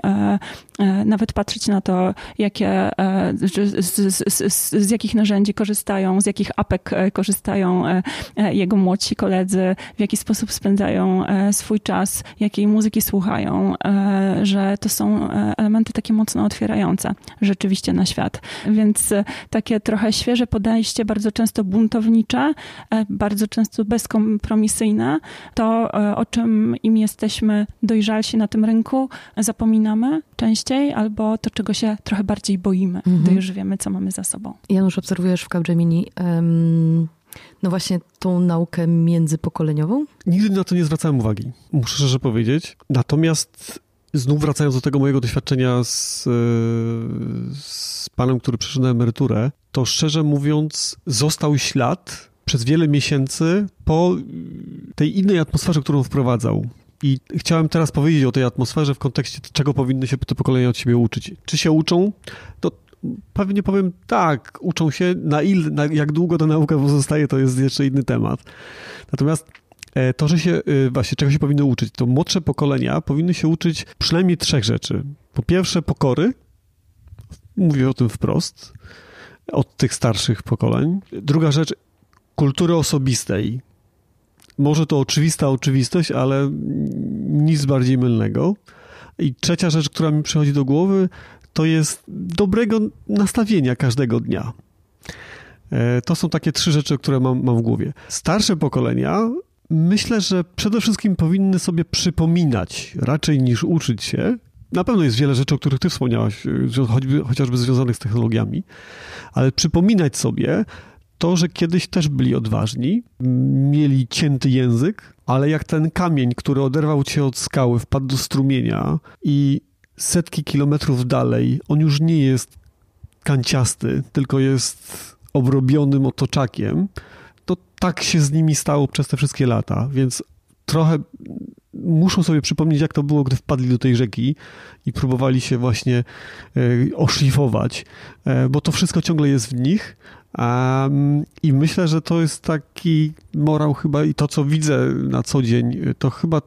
nawet patrzeć na to, jakie, z, z, z, z jakich narzędzi korzystają, z jakich apek korzystają jego młodsi koledzy, w jaki sposób spędzają e, swój czas, jakiej muzyki słuchają, e, że to są e, elementy takie mocno otwierające rzeczywiście na świat. Więc takie trochę świeże podejście, bardzo często buntownicze, bardzo często bezkompromisyjne, to o czym im jesteśmy dojrzalsi na tym rynku, zapominamy częściej, albo to, czego się trochę bardziej boimy, mhm. gdy już wiemy, co mamy za sobą. Janusz, obserwujesz w Capgemini um no właśnie tą naukę międzypokoleniową? Nigdy na to nie zwracałem uwagi, muszę szczerze powiedzieć. Natomiast znów wracając do tego mojego doświadczenia z, z panem, który przyszedł na emeryturę, to szczerze mówiąc został ślad przez wiele miesięcy po tej innej atmosferze, którą wprowadzał. I chciałem teraz powiedzieć o tej atmosferze w kontekście, czego powinny się te pokolenia od siebie uczyć. Czy się uczą? To pewnie powiem tak, uczą się, na, il, na jak długo ta nauka pozostaje, to jest jeszcze inny temat. Natomiast e, to, że się e, właśnie czego się powinny uczyć, to młodsze pokolenia powinny się uczyć przynajmniej trzech rzeczy. Po pierwsze, pokory. Mówię o tym wprost. Od tych starszych pokoleń. Druga rzecz, kultury osobistej. Może to oczywista oczywistość, ale nic bardziej mylnego. I trzecia rzecz, która mi przychodzi do głowy, to jest dobrego nastawienia każdego dnia. E, to są takie trzy rzeczy, które mam, mam w głowie. Starsze pokolenia myślę, że przede wszystkim powinny sobie przypominać, raczej niż uczyć się. Na pewno jest wiele rzeczy, o których ty wspomniałaś, e, choćby, chociażby związanych z technologiami, ale przypominać sobie to, że kiedyś też byli odważni, mieli cięty język, ale jak ten kamień, który oderwał cię od skały, wpadł do strumienia i setki kilometrów dalej on już nie jest kanciasty, tylko jest obrobionym otoczakiem, to tak się z nimi stało przez te wszystkie lata, więc trochę muszą sobie przypomnieć, jak to było, gdy wpadli do tej rzeki i próbowali się właśnie oszlifować, bo to wszystko ciągle jest w nich. I myślę, że to jest taki morał chyba i to, co widzę na co dzień, to chyba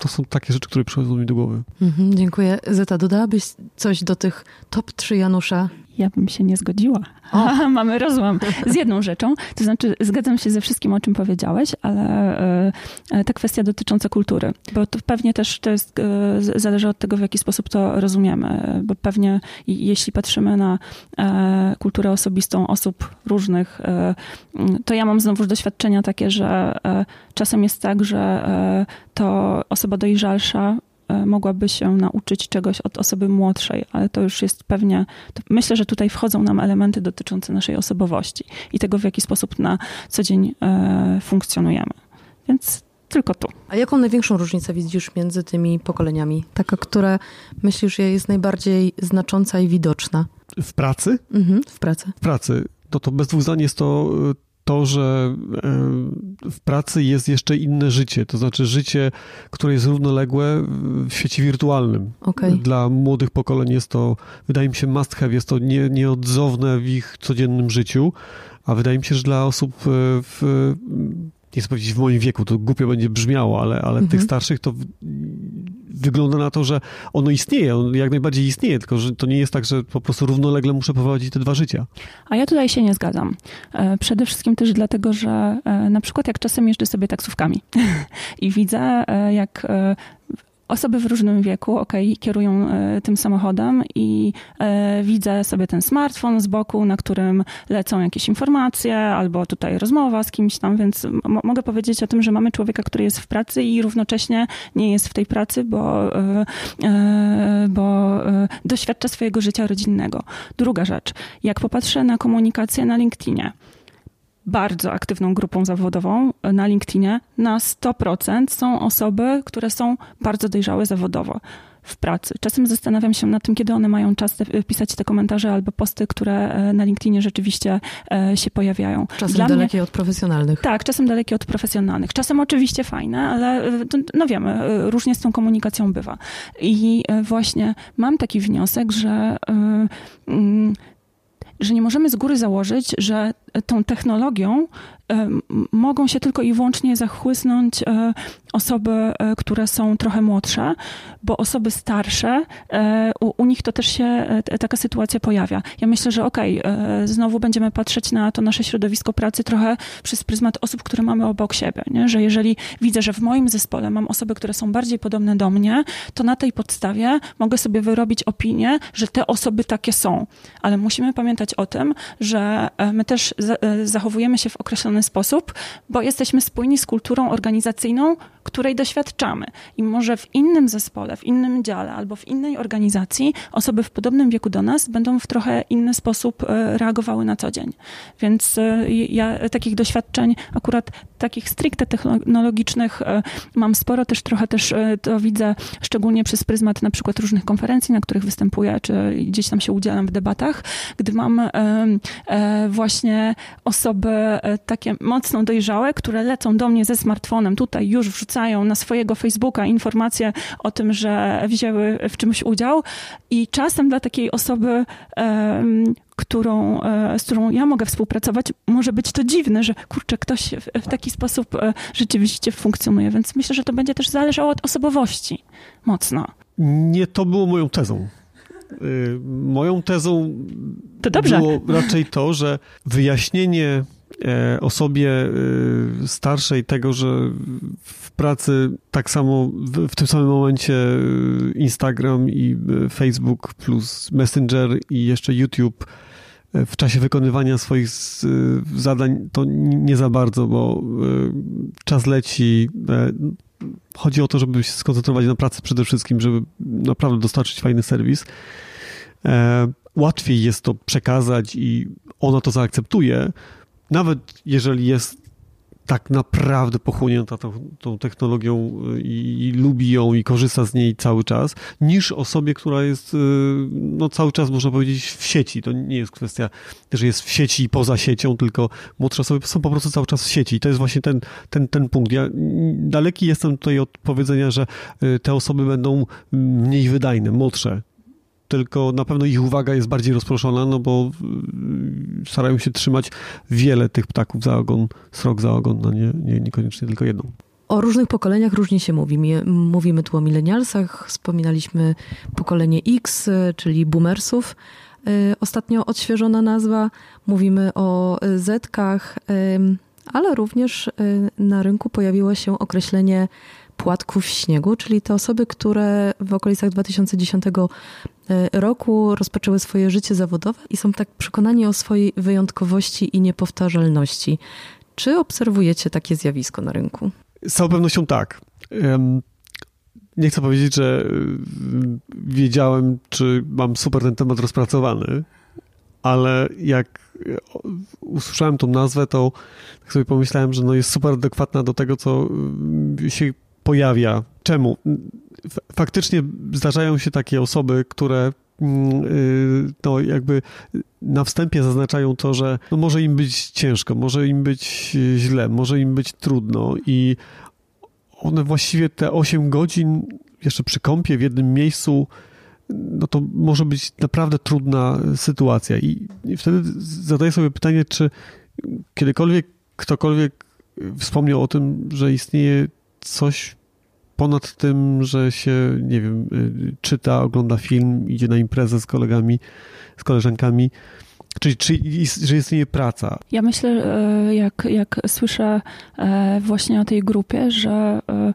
to są takie rzeczy, które przychodzą mi do głowy. Mhm, dziękuję. Zeta, dodałabyś coś do tych top 3 Janusza? Ja bym się nie zgodziła. Mamy rozłam z jedną rzeczą. To znaczy, zgadzam się ze wszystkim, o czym powiedziałeś, ale e, ta kwestia dotycząca kultury, bo to pewnie też to jest, e, zależy od tego, w jaki sposób to rozumiemy, bo pewnie jeśli patrzymy na e, kulturę osobistą osób różnych, to ja mam znowu doświadczenia takie, że czasem jest tak, że to osoba dojrzalsza E, mogłaby się nauczyć czegoś od osoby młodszej, ale to już jest pewnie, myślę, że tutaj wchodzą nam elementy dotyczące naszej osobowości i tego, w jaki sposób na co dzień e, funkcjonujemy. Więc tylko tu. A jaką największą różnicę widzisz między tymi pokoleniami? Taka, która myślisz, że jest najbardziej znacząca i widoczna? W pracy? Mhm, w pracy. W pracy. To, to bez dwóch zdań jest to to, że w pracy jest jeszcze inne życie, to znaczy życie, które jest równoległe w świecie wirtualnym. Okay. Dla młodych pokoleń jest to, wydaje mi się, must have, jest to nie, nieodzowne w ich codziennym życiu, a wydaje mi się, że dla osób e, w nie chcę powiedzieć w moim wieku, to głupio będzie brzmiało, ale, ale mhm. tych starszych to wygląda na to, że ono istnieje, on jak najbardziej istnieje, tylko że to nie jest tak, że po prostu równolegle muszę prowadzić te dwa życia. A ja tutaj się nie zgadzam. E, przede wszystkim też dlatego, że e, na przykład jak czasem jeżdżę sobie taksówkami i widzę, e, jak osoby w różnym wieku, ok, kierują e, tym samochodem i e, widzę sobie ten smartfon z boku, na którym lecą jakieś informacje albo tutaj rozmowa z kimś tam, więc mogę powiedzieć o tym, że mamy człowieka, który jest w pracy i równocześnie nie jest w tej pracy, bo, e, bo doświadcza swojego życia rodzinnego. Druga rzecz, jak popatrzę na komunikację na LinkedInie, bardzo aktywną grupą zawodową na LinkedInie, na 100% są osoby, które są bardzo dojrzałe zawodowo w pracy. Czasem zastanawiam się nad tym, kiedy one mają czas te, pisać te komentarze albo posty, które e, na LinkedInie rzeczywiście e, się pojawiają. Czasem Dla dalekie mnie, od profesjonalnych. Tak, czasem dalekie od profesjonalnych. Czasem oczywiście fajne, ale e, no wiemy, różnie z tą komunikacją bywa. I właśnie mam taki wniosek, że mm, że nie możemy z góry założyć, że tą technologią mogą się tylko i wyłącznie zachłysnąć e, osoby, e, które są trochę młodsze, bo osoby starsze, e, u, u, nich to też się taka sytuacja pojawia. Ja myślę, że okej, okay, znowu będziemy patrzeć na to nasze środowisko pracy trochę przez pryzmat osób, które mamy obok siebie, nie? że jeżeli widzę, że w moim zespole mam osoby, które są bardziej podobne do mnie, to na tej podstawie mogę sobie wyrobić opinię, że te osoby takie są. Ale musimy pamiętać o tym, że my też zachowujemy się w określony sposób, bo jesteśmy spójni z kulturą organizacyjną, której doświadczamy. I może w innym zespole, w innym dziale albo w innej organizacji osoby w podobnym wieku do nas będą w trochę inny sposób e, reagowały na co dzień. Więc e, ja takich doświadczeń, akurat takich stricte technologicznych e, mam sporo, też trochę też to widzę, szczególnie przez pryzmat na przykład różnych konferencji, na których występuję, czy gdzieś tam się udzielam w debatach, gdy mam właśnie osoby takie mocno dojrzałe, które lecą do mnie ze smartfonem, tutaj już wrzucają na swojego Facebooka informacje o tym, że wzięły w czymś udział i czasem dla takiej osoby którą, e, z którą ja mogę współpracować, może być to dziwne, że kurczę, ktoś w, taki sposób e, rzeczywiście funkcjonuje, więc myślę, że to będzie też zależało od osobowości mocno. Nie to było moją tezą. Y, moją tezą to było raczej to, że wyjaśnienie E, osobie e, starszej tego, że w pracy tak samo w, tym samym momencie Instagram i Facebook plus Messenger i jeszcze YouTube e, w czasie wykonywania swoich zadań to nie za bardzo, bo czas leci. Chodzi o to, żeby się skoncentrować na pracy przede wszystkim, żeby naprawdę dostarczyć fajny serwis. Łatwiej jest to przekazać i ona to zaakceptuje, nawet jeżeli jest tak naprawdę pochłonięta tą, tą technologią y, i, i, lubi ją i korzysta z niej cały czas, niż osobie, która jest y, no, cały czas, można powiedzieć, w sieci. To nie jest kwestia, że jest w sieci i poza siecią, tylko młodsze osoby są po prostu cały czas w sieci. I to jest właśnie ten, ten, ten punkt. Ja daleki jestem tutaj od powiedzenia, że y, te osoby będą mniej wydajne, młodsze tylko na pewno ich uwaga jest bardziej rozproszona, no bo y, starają się trzymać wiele tych ptaków za ogon, srok za ogon, no nie, nie, niekoniecznie tylko jedną. O różnych pokoleniach różnie się mówi. Mówimy tu o milenialsach, wspominaliśmy pokolenie X, czyli boomersów. Y, ostatnio odświeżona nazwa. Mówimy o Zetkach, ale również y, na rynku pojawiło się określenie płatków śniegu, czyli te osoby, które w okolicach 2010 e, roku rozpoczęły swoje życie zawodowe i są tak przekonani o swojej wyjątkowości i niepowtarzalności. Czy obserwujecie takie zjawisko na rynku? Z całą pewnością tak. Nie chcę powiedzieć, że y, wiedziałem, czy mam super ten temat rozpracowany, ale jak usłyszałem tą nazwę, to tak sobie pomyślałem, że no jest super adekwatna do tego, co y, się pojawia. Czemu? Faktycznie zdarzają się takie osoby, które mm, y, to jakby na wstępie zaznaczają to, że no może im być ciężko, może im być źle, może im być trudno i one właściwie te 8 godzin jeszcze przy kąpie w jednym miejscu, no to może być naprawdę trudna sytuacja. I, i wtedy zadaję sobie pytanie, czy kiedykolwiek ktokolwiek wspomniał o tym, że istnieje coś ponad tym, że się, nie wiem, y, czyta, ogląda film, idzie na imprezę z kolegami, z koleżankami, Czyli, czy, że istnieje praca? Ja myślę, e, jak, jak słyszę e, właśnie o tej grupie, że e,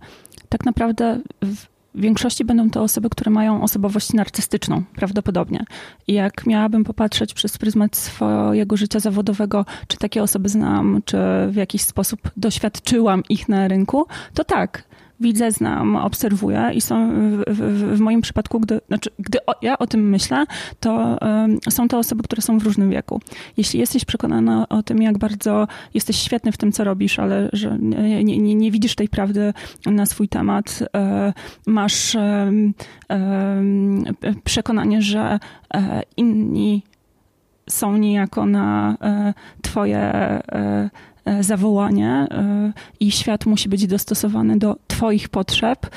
tak naprawdę w większości będą to osoby, które mają osobowość narcystyczną, prawdopodobnie. Jak miałabym popatrzeć przez pryzmat swojego życia zawodowego, czy takie osoby znam, czy w jakiś sposób doświadczyłam ich na rynku, to tak widzę, znam, obserwuję i są w, w, w moim przypadku, gdy, znaczy, gdy o, ja o tym myślę, to um, są to osoby, które są w różnym wieku. Jeśli jesteś przekonana o tym, jak bardzo jesteś świetny w tym, co robisz, ale że nie, nie, nie widzisz tej prawdy na swój temat, e, masz e, e, przekonanie, że e, inni są niejako na e, twoje e, zawołanie e, i świat musi być dostosowany do Twoich potrzeb, e,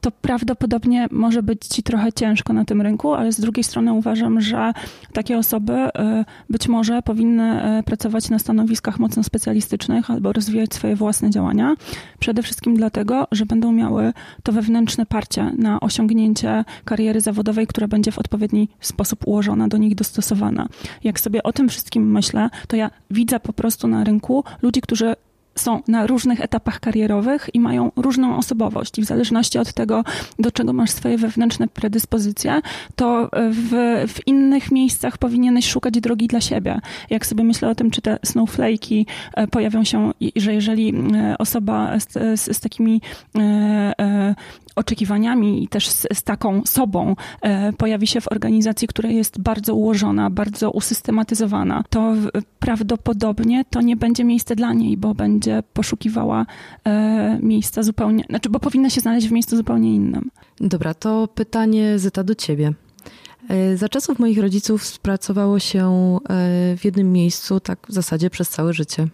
to prawdopodobnie może być ci trochę ciężko na tym rynku, ale z drugiej strony uważam, że takie osoby e, być może powinny e, pracować na stanowiskach mocno specjalistycznych albo rozwijać swoje własne działania. Przede wszystkim dlatego, że będą miały to wewnętrzne parcie na osiągnięcie kariery zawodowej, która będzie w odpowiedni sposób ułożona, do nich dostosowana. Jak sobie o tym wszystkim myślę, to ja widzę po prostu na rynku ludzi, którzy są na różnych etapach karierowych i mają różną osobowość. I w zależności od tego, do czego masz swoje wewnętrzne predyspozycje, to w, w innych miejscach powinieneś szukać drogi dla siebie. Jak sobie myślę o tym, czy te snowflake'i e, pojawią się, że jeżeli e, osoba z, z, z takimi e, oczekiwaniami i też z, z, taką sobą e, pojawi się w organizacji, która jest bardzo ułożona, bardzo usystematyzowana, to prawdopodobnie to nie będzie miejsce dla niej, bo będzie poszukiwała e, miejsca zupełnie, znaczy, bo powinna się znaleźć w miejscu zupełnie innym. Dobra, to pytanie Zyta do ciebie. E, za czasów moich rodziców spracowało się e, w jednym miejscu, tak w zasadzie przez całe życie.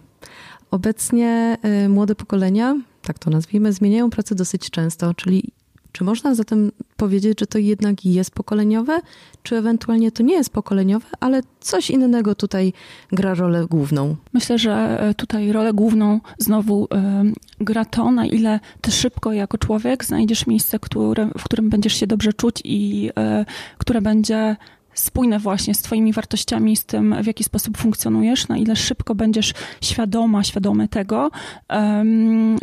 Obecnie e, młode pokolenia tak to nazwijmy, zmieniają pracę dosyć często, czyli czy można zatem powiedzieć, że to jednak jest pokoleniowe, czy ewentualnie to nie jest pokoleniowe, ale coś innego tutaj gra rolę główną? Myślę, że e, tutaj rolę główną znowu y, gra to, na ile ty szybko jako człowiek znajdziesz miejsce, które, w którym będziesz się dobrze czuć i y, które będzie spójne właśnie z Twoimi wartościami, z tym, w jaki sposób funkcjonujesz, na ile szybko będziesz świadoma, świadomy tego,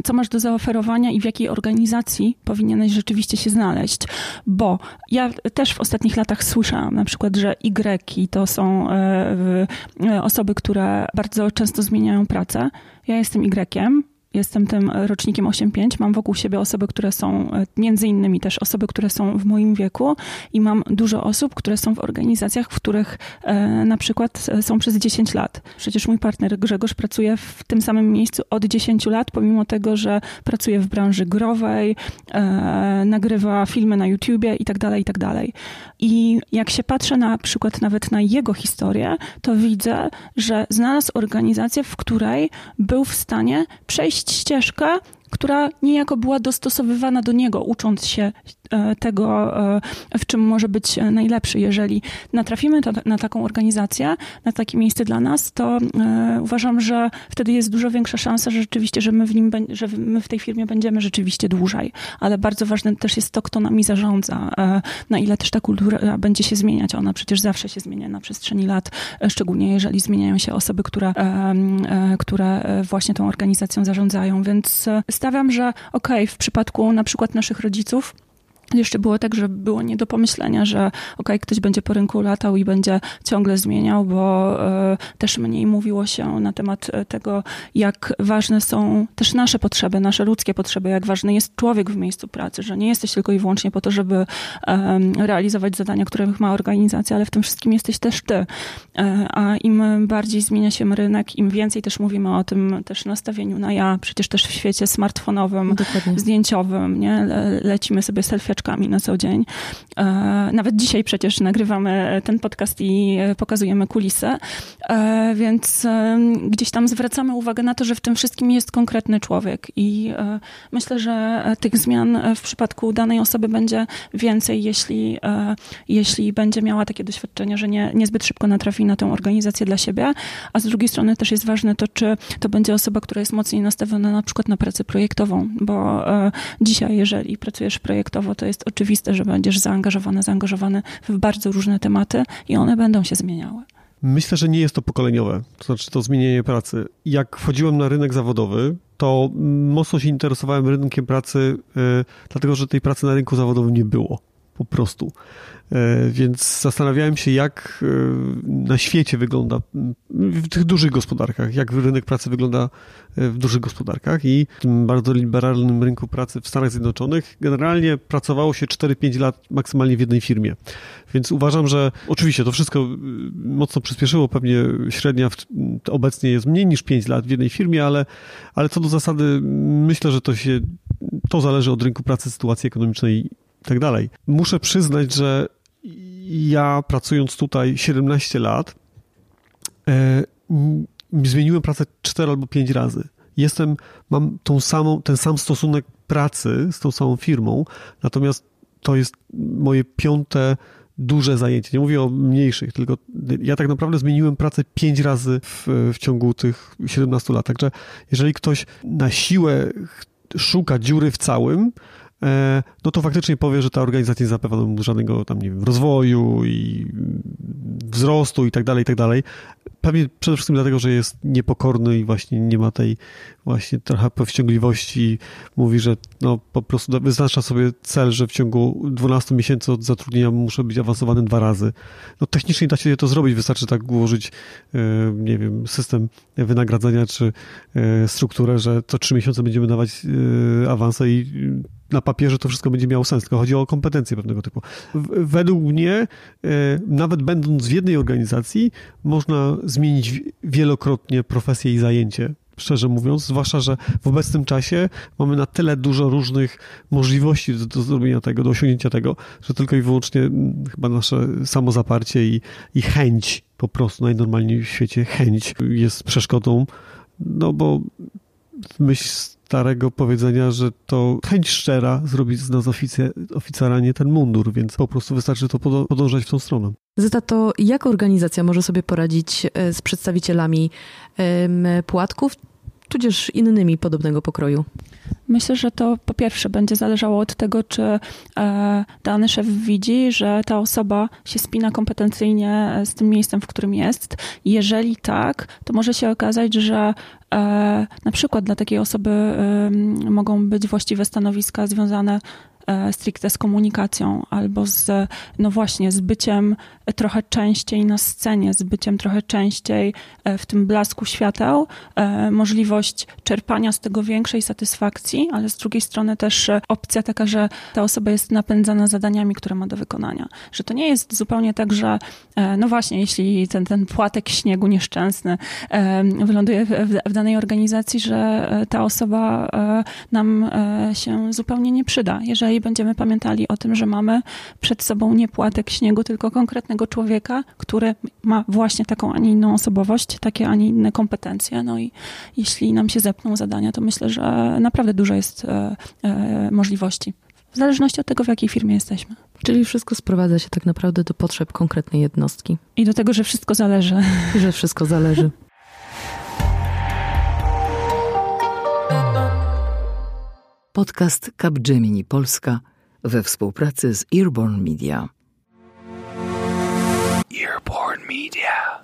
co masz do zaoferowania i w jakiej organizacji powinieneś rzeczywiście się znaleźć. Bo ja też w ostatnich latach słyszałam na przykład, że Y to są e, osoby, które bardzo często zmieniają pracę. Ja jestem Y, jestem tym rocznikiem 8-5, mam wokół siebie osoby, które są, między innymi też osoby, które są w moim wieku i mam dużo osób, które są w organizacjach, w których e, na przykład są przez 10 lat. Przecież mój partner Grzegorz pracuje w tym samym miejscu od 10 lat, pomimo tego, że pracuje w branży growej, e, nagrywa filmy na YouTubie i tak dalej, i jak się patrzę na przykład nawet na jego historię, to widzę, że znalazł organizację, w której był w stanie przejść ścieżkę, która niejako była dostosowywana do niego, ucząc się tego, e, w czym może być najlepszy. Jeżeli natrafimy na taką organizację, na takie miejsce dla nas, to e, uważam, że wtedy jest dużo większa szansa, że rzeczywiście, że my w nim, że my w tej firmie będziemy rzeczywiście dłużej. Ale bardzo ważne też jest to, kto nami zarządza, na ile też ta kultura będzie się zmieniać. Ona przecież zawsze się zmienia na przestrzeni lat, szczególnie jeżeli zmieniają się osoby, które, które właśnie tą organizacją zarządzają. Więc stawiam, że okej, okay, w przypadku na przykład naszych rodziców, jeszcze było tak, że było nie do pomyślenia, że ok, ktoś będzie po rynku latał i będzie ciągle zmieniał, bo y, też mniej mówiło się na temat e, tego, jak ważne są też nasze potrzeby, nasze ludzkie potrzeby, jak ważny jest człowiek w miejscu pracy, że nie jesteś tylko i wyłącznie po to, żeby y, realizować zadania, które ma organizacja, ale w tym wszystkim jesteś też ty. Y, a im bardziej zmienia się rynek, im więcej też mówimy o tym też nastawieniu na ja, przecież też w świecie smartfonowym, Dokładnie. zdjęciowym, nie? Le, lecimy sobie na co dzień. E, nawet dzisiaj przecież nagrywamy ten podcast i pokazujemy kulisy, e, więc e, gdzieś tam zwracamy uwagę na to, że w tym wszystkim jest konkretny człowiek. I myślę, że tych zmian w przypadku danej osoby będzie więcej, jeśli, jeśli będzie miała takie doświadczenie, że nie, niezbyt szybko natrafi na tę organizację dla siebie, a z drugiej strony też jest ważne to, czy to będzie osoba, która jest mocniej nastawiona na przykład na pracę projektową, bo dzisiaj, jeżeli pracujesz projektowo, to jest jest oczywiste, że będziesz zaangażowany, zaangażowany w bardzo różne tematy i one będą się zmieniały. Myślę, że nie jest to pokoleniowe, to znaczy to zmienienie pracy. Jak wchodziłem na rynek zawodowy, to mocno się interesowałem rynkiem pracy, yy, dlatego że tej pracy na rynku zawodowym nie było. Po prostu. E, więc zastanawiałem się, jak e, na świecie wygląda w tych dużych gospodarkach, jak rynek pracy wygląda e, w dużych gospodarkach i w tym bardzo liberalnym rynku pracy w Stanach Zjednoczonych generalnie pracowało się 4-5 lat maksymalnie w jednej firmie. Więc uważam, że oczywiście to wszystko mocno przyspieszyło, pewnie średnia w, obecnie jest mniej niż 5 lat w jednej firmie, ale, ale co do zasady myślę, że to się to zależy od rynku pracy, sytuacji ekonomicznej i tak dalej. Muszę przyznać, że ja pracując tutaj 17 lat, e, zmieniłem pracę 4 albo 5 razy. Jestem, mam tą samą, ten sam stosunek pracy z tą samą firmą, natomiast to jest moje piąte duże zajęcie. Nie mówię o mniejszych, tylko ja tak naprawdę zmieniłem pracę pięć razy w, w ciągu tych 17 lat. Także jeżeli ktoś na siłę szuka dziury w całym, no to faktycznie powie, że ta organizacja nie zapewnia mu żadnego tam, nie wiem, rozwoju i wzrostu i tak dalej, i tak dalej. Pewnie przede wszystkim dlatego, że jest niepokorny i właśnie nie ma tej właśnie trochę powściągliwości. Mówi, że no po prostu wyznacza sobie cel, że w ciągu 12 miesięcy od zatrudnienia muszę być awansowany dwa razy. No technicznie da się to zrobić, wystarczy tak ułożyć, e, nie wiem, system wynagradzania czy e, strukturę, że co trzy miesiące będziemy dawać awanse i na papierze to wszystko będzie miało sens, tylko chodzi o kompetencje pewnego typu. Według mnie, e, nawet będąc w jednej organizacji, można zmienić wielokrotnie profesję i zajęcie szczerze mówiąc, zwłaszcza, że w obecnym czasie mamy na tyle dużo różnych możliwości do, do zrobienia tego, do osiągnięcia tego, że tylko i wyłącznie chyba nasze samozaparcie i, i chęć, po prostu najnormalniej w świecie chęć jest przeszkodą, no bo myśl starego powiedzenia, że to chęć szczera zrobić z nas oficer, oficera, nie ten mundur, więc po prostu wystarczy to podążać w tą stronę. Zeta, to jak organizacja może sobie poradzić e, z przedstawicielami płatków, tudzież innymi podobnego pokroju? Myślę, że to po pierwsze będzie zależało od tego, czy e, dany szef widzi, że ta osoba się spina kompetencyjnie z tym miejscem, w którym jest. Jeżeli tak, to może się okazać, że na przykład dla takiej osoby mogą być właściwe stanowiska związane E, stricte z komunikacją albo z, no właśnie, z byciem trochę częściej na scenie, z byciem trochę częściej e, w tym blasku świateł, e, możliwość czerpania z tego większej satysfakcji, ale z drugiej strony też opcja taka, że ta osoba jest napędzana zadaniami, które ma do wykonania. Że to nie jest zupełnie tak, że no właśnie, jeśli ten, ten płatek śniegu nieszczęsny wyląduje w, w danej organizacji, że ta osoba nam się zupełnie nie przyda. Jeżeli będziemy pamiętali o tym, że mamy przed sobą nie płatek śniegu, tylko konkretnego człowieka, który ma właśnie taką, a nie inną osobowość, takie, a nie inne kompetencje. No i jeśli nam się zepną zadania, to myślę, że naprawdę dużo jest e, e, możliwości. W zależności od tego, w jakiej firmie jesteśmy. Czyli wszystko sprowadza się tak naprawdę do potrzeb konkretnej jednostki. I do tego, że wszystko zależy. I że wszystko zależy. Podcast Capgemini Polska we współpracy z Earborn Media. Earborn Media.